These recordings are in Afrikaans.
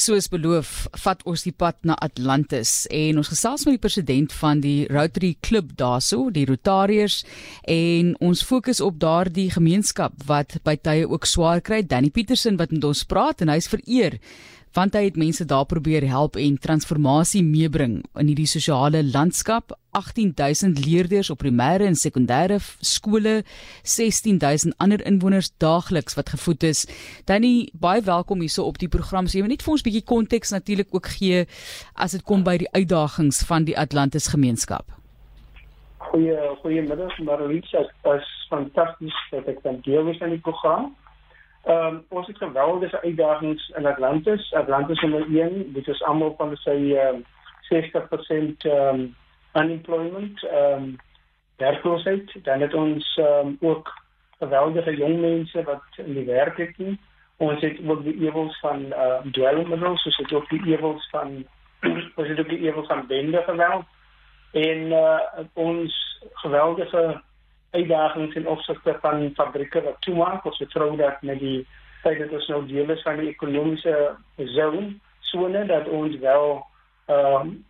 Soos beloof, vat ons die pad na Atlantis en ons gesels met die president van die Rotary Club daarso, die Rotariërs en ons fokus op daardie gemeenskap wat by tye ook swaar kry. Danny Petersen wat met ons praat en hy's vereer want hy het mense daar probeer help en transformasie meebring in hierdie sosiale landskap. 18000 leerders op primêre en sekondêre skole, 16000 ander inwoners daagliks wat gevoed is. Danny, baie welkom hierso op die program. So jy moet net vir ons 'n bietjie konteks natuurlik ook gee as dit kom by die uitdagings van die Atlantis gemeenskap. Goeie goeiemiddag, Marlies. Dit is fantasties dat ek kan deel wees aan die program. Ehm um, ons het geweldige uitdagings in Atlantis. Atlantis is nommer 1, dit is almal van sy ehm um, 60% ehm um, unemployment ehm um, werkloosheid. Dan het ons um, ook geweldige jong mense wat in die werk het nie. Ons het ook die ewels van ehm uh, dwelmmiddels, soos dit ook die ewels van ons het ook die ewels van bende geweld. En uh, ons geweldige uitdagings in opsigte van fabrieke wat toemaak. Ons vertrou dat met die feit dat ons nou deel is van die ekonomiese sone, sone dat ons wel ehm um,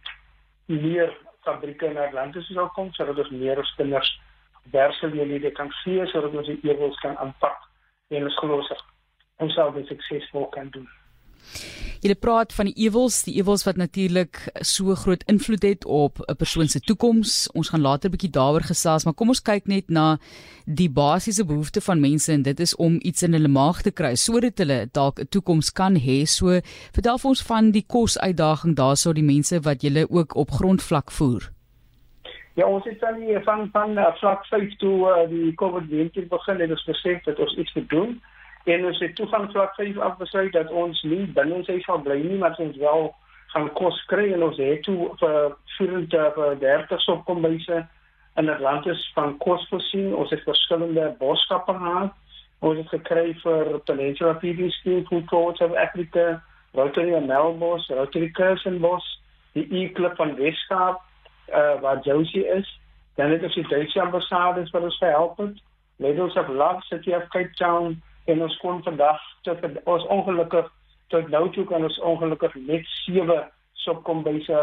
meer fabrieke in Atlantis sal kom sodat ons meer ons kinders werksgeleenthede kan gee sodat ons die ewels kan aanpak en ons glo ons sal dit suksesvol kan doen. Jy praat van die ewels, die ewels wat natuurlik so groot invloed het op 'n persoon se toekoms. Ons gaan later bietjie daaroor gesels, maar kom ons kyk net na die basiese behoeftes van mense en dit is om iets in hulle maag te kry sodat hulle dalk 'n toekoms kan hê. So vertel vir ons van die kosuitdaging daarso die mense wat julle ook op grondvlak voer. Ja, ons het dan hier van van uh, vlak 5 toe uh, die COVID-19 begin en ons besef dat ons iets moet doen en ons het toegangsvlak 5 afbesluit dat ons nie binne huis sal bly nie maar ons wel gaan kos kry en ons het toe vir voerende vir 30 opkombyse in Atlantis van kos voorsien ons het verskillende boskappe gehad. Ons het gekry vir Peninsula Feeding Scheme Food Court of Africa Rotary Melbos Rotary Kersenbos die E-klub van Weskaap uh, waar Josie is. Dan het ons die Duitse ambassades wat ons gehelp het. Ladies of Love City of Cape Town en ons kon vandag tot ons ongelukkig tot nou toe kan ons ongelukkig net sewe sopkombyse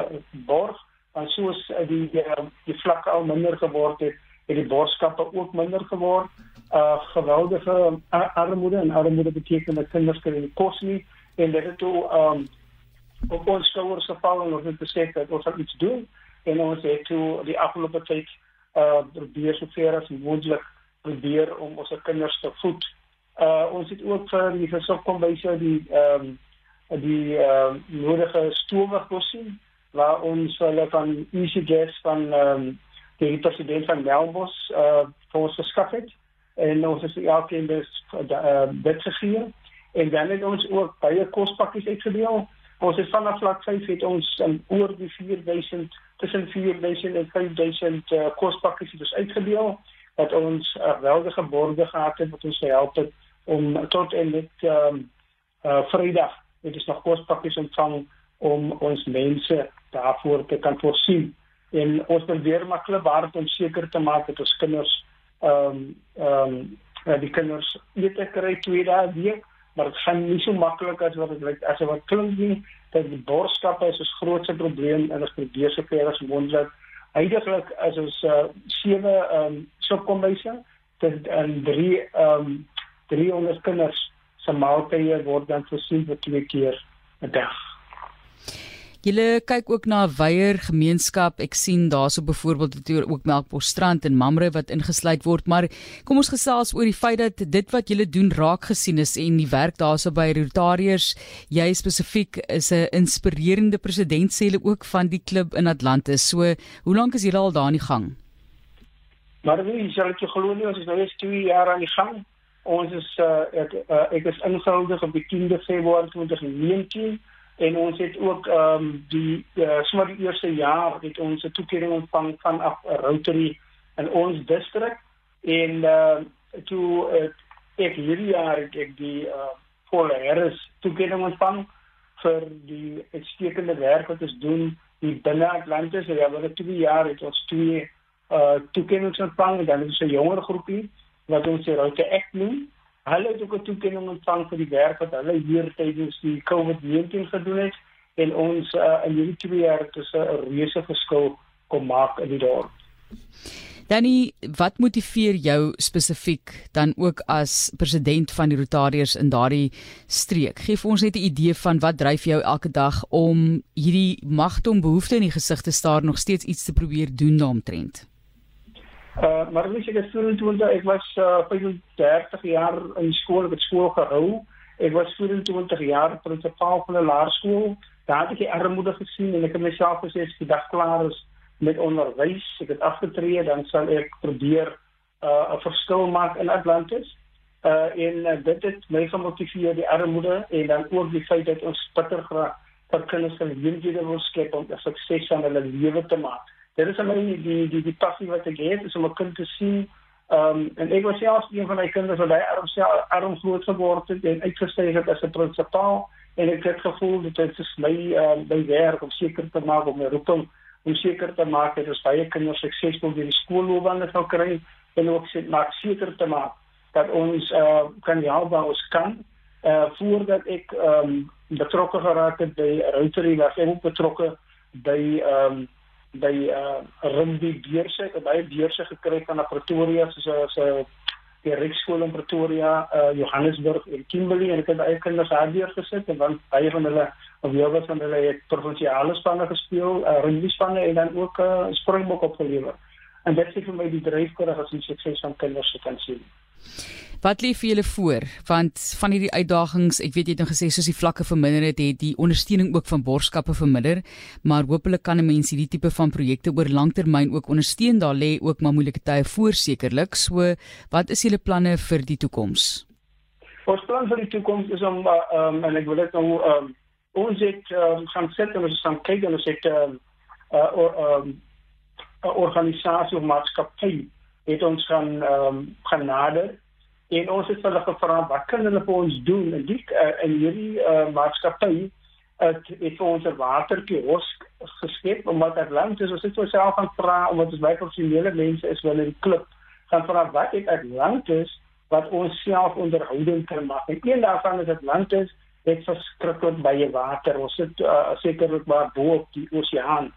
borg. En soos die die, die vlakke al minder geword het het die borgskappe ook minder geword. Uh geweldige armoede en armoede beteken dat kinders kan nie kos nie. En dit het toe um op ons skouers geval en ons het besef dat ons iets doen. En ons het toe die afgelope tyd uh probeer sover as moontlik probeer om ons kinders te voed uh ons het ook vir die gesoek kom by so die ehm um, die ehm uh, nodige stowwe voorsien waar ons hulle van easy gas van ehm um, die president van Melbos uh vir ons geskaf het. En ons is elkeen dus uh, dit gegee. En dan het ons ook baie kospakkies uitgedeel. Ons het vanaf vlak 5 het ons um, oor die 4000 tussen 4000 en 5000 uh, kospakkies dus uitgedeel dat ons uh, geweldige borde gehad het wat ons gehelp het om tot en met ehm um, uh, Vrydag dit is nog kospakkies ontvang om ons mense daarvoor te kan voorsien. En ons probeer maar klop hard om seker te maak dat ons kinders ehm um, ehm um, die kinders eet kry twee dae week maar dit gaan nie so maklik as wat dit lyk as wat klink nie dat die borskappe is 'n grootse probleem en ons probeer so ver as moontlik. Heidiglik as ons uh, sewe ehm um, sopkombyse dit en drie ehm um, 300 kinders se maaltye word dan voorsien vir twee keer 'n dag. Julle kyk ook na 'n weier gemeenskap. Ek sien daarso byvoorbeeld dit ook Melkbosstrand en Mamre wat ingesluit word, maar kom ons gesels oor die feit dat dit wat julle doen raak gesien is en die werk daarso by Rotariërs, jy spesifiek is 'n inspirerende president sê hulle ook van die klub in Atlantis. So, hoe lank is julle al daar aan die gang? Maar wie sal dit glo nie, ons is nou eens 2 jaar aan die gang ons is uh, ek uh, ek is ingehuldig op die 10de Februarie 2019 en ons het ook ehm um, die uh, sommer die eerste jaar het ons 'n toekenning ontvang van af Rotary in ons distrik en uh, toe uh, ek hierdie jaar het ek die uh, Paul Harris toekenning ontvang vir die uitstekende werk wat ons doen die binne Atlantis. En ja, oor die jaar het ons twee uh, toekennings ontvang en dan is 'n jonger groepie wat ons hier ook ek noem Hulle het ook 'n toekenning ontvang vir die werk wat hulle hier tydens die COVID-19 gedoen het en ons uh, in hierdie twee jaar het ons 'n reuse verskil kom maak in die dorp. Danny, wat motiveer jou spesifiek dan ook as president van die Rotariërs in daardie streek? Geef ons net 'n idee van wat dryf jou elke dag om hierdie magtom behoefte in die gesig te staar nog steeds iets te probeer doen daaromtrent. Uh, maar as ek as student ek was uh, 35 jaar in skool, ek het skool gehou. Ek was 24 jaar prinsipaal van 'n laerskool. Daar het ek armoede gesien en ek het myself gesê as ek dag klaar is met onderwys, ek het afgetree, dan sal ek probeer uh, 'n uh, verskil maak in Atlantis. Uh en uh, dit het my gemotiveer die armoede en dan ook die feit dat ons bitter graag vir kinders se lewensjare wil skep om 'n sukses aan hulle lewe te maak. Dit is 'n die die die, passie wat ek het, is om 'n kind te sien. Um en ek was self een van my kinders wat by arm arm groot geword het en uitgestyg het as 'n prinsipaal. En ek het gevoel dit is my uh, my werk om seker te maak om my roeping om seker te maak dat ons baie kinders suksesvol deur die skoolloopbaan sal kry en ook sit maak seker te maak dat ons uh, kan help waar ons kan uh, voordat ek um, betrokke geraak het by Rotary was ek ook betrokke by um, by uh, Rimbi beurse ek het baie beurse gekry van Pretoria soos 'n die Rikskool in Pretoria, uh, Johannesburg en Kimberley en ek het baie kinders daar deur gesit en dan baie van hulle of jy wat van hulle het provinsiale spanne gespeel, uh, rugby spanne en dan ook uh, springbok opgelewer. En dit is vir my die dryfkrag as 'n sukses van kinders se kan sien. Wat lê vir julle voor? Want van hierdie uitdagings, ek weet jy het nou gesê soos die vlakke verminder het, het die ondersteuning ook van borgskappe verminder, maar hopelik kan 'n mens hierdie tipe van projekte oor langtermyn ook ondersteun. Daar lê ook maar moeilike tye voor sekerlik. So, wat is julle planne vir die toekoms? Ons plan vir die toekoms is om um, en ek wil dit nou um, ons het um, gaan sit en ons gaan kyk en ons het 'n um, uh, or, um, organisasie of maatskappy het ons gaan um, gaan nader. En ons het hulle gevra wat kan hulle vir ons doen? En die uh, in hierdie uh, maatskappy het het ons 'n waterkiosk geskep omdat Atlantis ons het self gaan vra omdat ons baie professionele mense is wel in die klub gaan vra wat het Atlantis wat ons self onderhouding kan maak? En een daarvan is Atlantis het verskriklik baie water. Ons het uh, sekerlik maar bo op die oseaan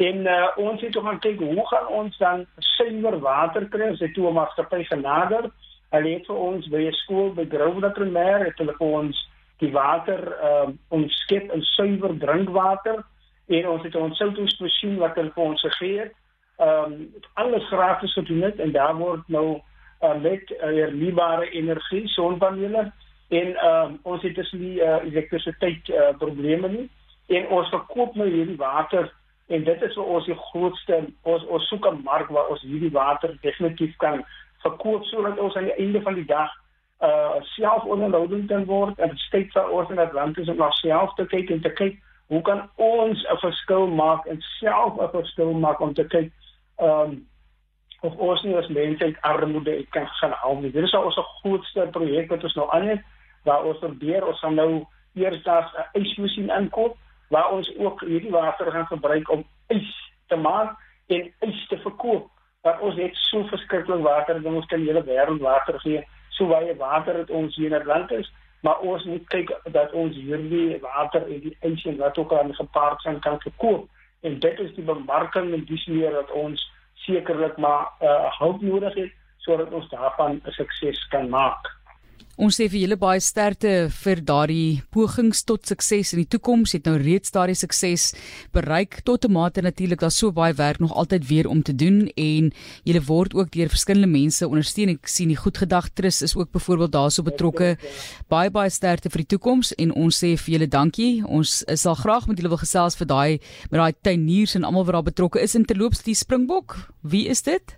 en uh, ons het gaan kyk hoe gaan ons dan suiwer water kry. Ons het toe 'n maatskappy genader. Hulle het vir ons by 'n skool by Grosvenor Primêr het hulle vir ons die water uh, omskep in suiwer drinkwater. En ons het 'n ontsoutingsmasjien wat hulle vir ons gegee het. Ehm um, alles gratis gedoen het en daar word nou uh, met uh, hernubare energie sonpanele en ehm um, ons het dus nie uh, elektrisiteit uh, probleme nie. En ons verkoop nou hierdie water en dit is vir ons die grootste ons ons soek 'n mark waar ons hierdie water definitief kan verkoop sodat ons aan die einde van die dag uh self onderhoudend kan word en steeds vir ons in Atlantis om na self te kyk en te kyk hoe kan ons 'n verskil maak en self 'n verskil maak om te kyk um of ons nie as mense uit armoede uit kan gaan help nie. Dit is ons grootste projek wat ons nou aan het waar ons probeer ons gaan nou eers daar 'n ysmasjien inkoop waar ons ook hierdie water gaan gebruik om ys te maak en ys te verkoop dat ons het so verskriklik water dat ons kan hele wêreld water gee. So baie water het ons hier in Atlantis, maar ons moet kyk dat ons hierdie water en die ysien wat ook aan gepaard gaan kan verkoop. En dit is die bemarking en dis meer dat ons sekerlik maar uh, hulp nodig het sodat ons daarvan 'n sukses kan maak. Ons sê vir julle baie sterkte vir daardie pogings tot sukses in die toekoms. Het nou reeds daardie sukses bereik tot 'n mate natuurlik. Daar's so baie werk nog altyd weer om te doen en julle word ook deur verskillende mense ondersteun. Ek sien die Goedgedagtrus is ook byvoorbeeld daarso betrokke. Baie baie sterkte vir die toekoms en ons sê vir julle dankie. Ons sal graag met julle wil gesels vir daai met daai tuiniers en almal wat daar betrokke is in terloops die Springbok. Wie is dit?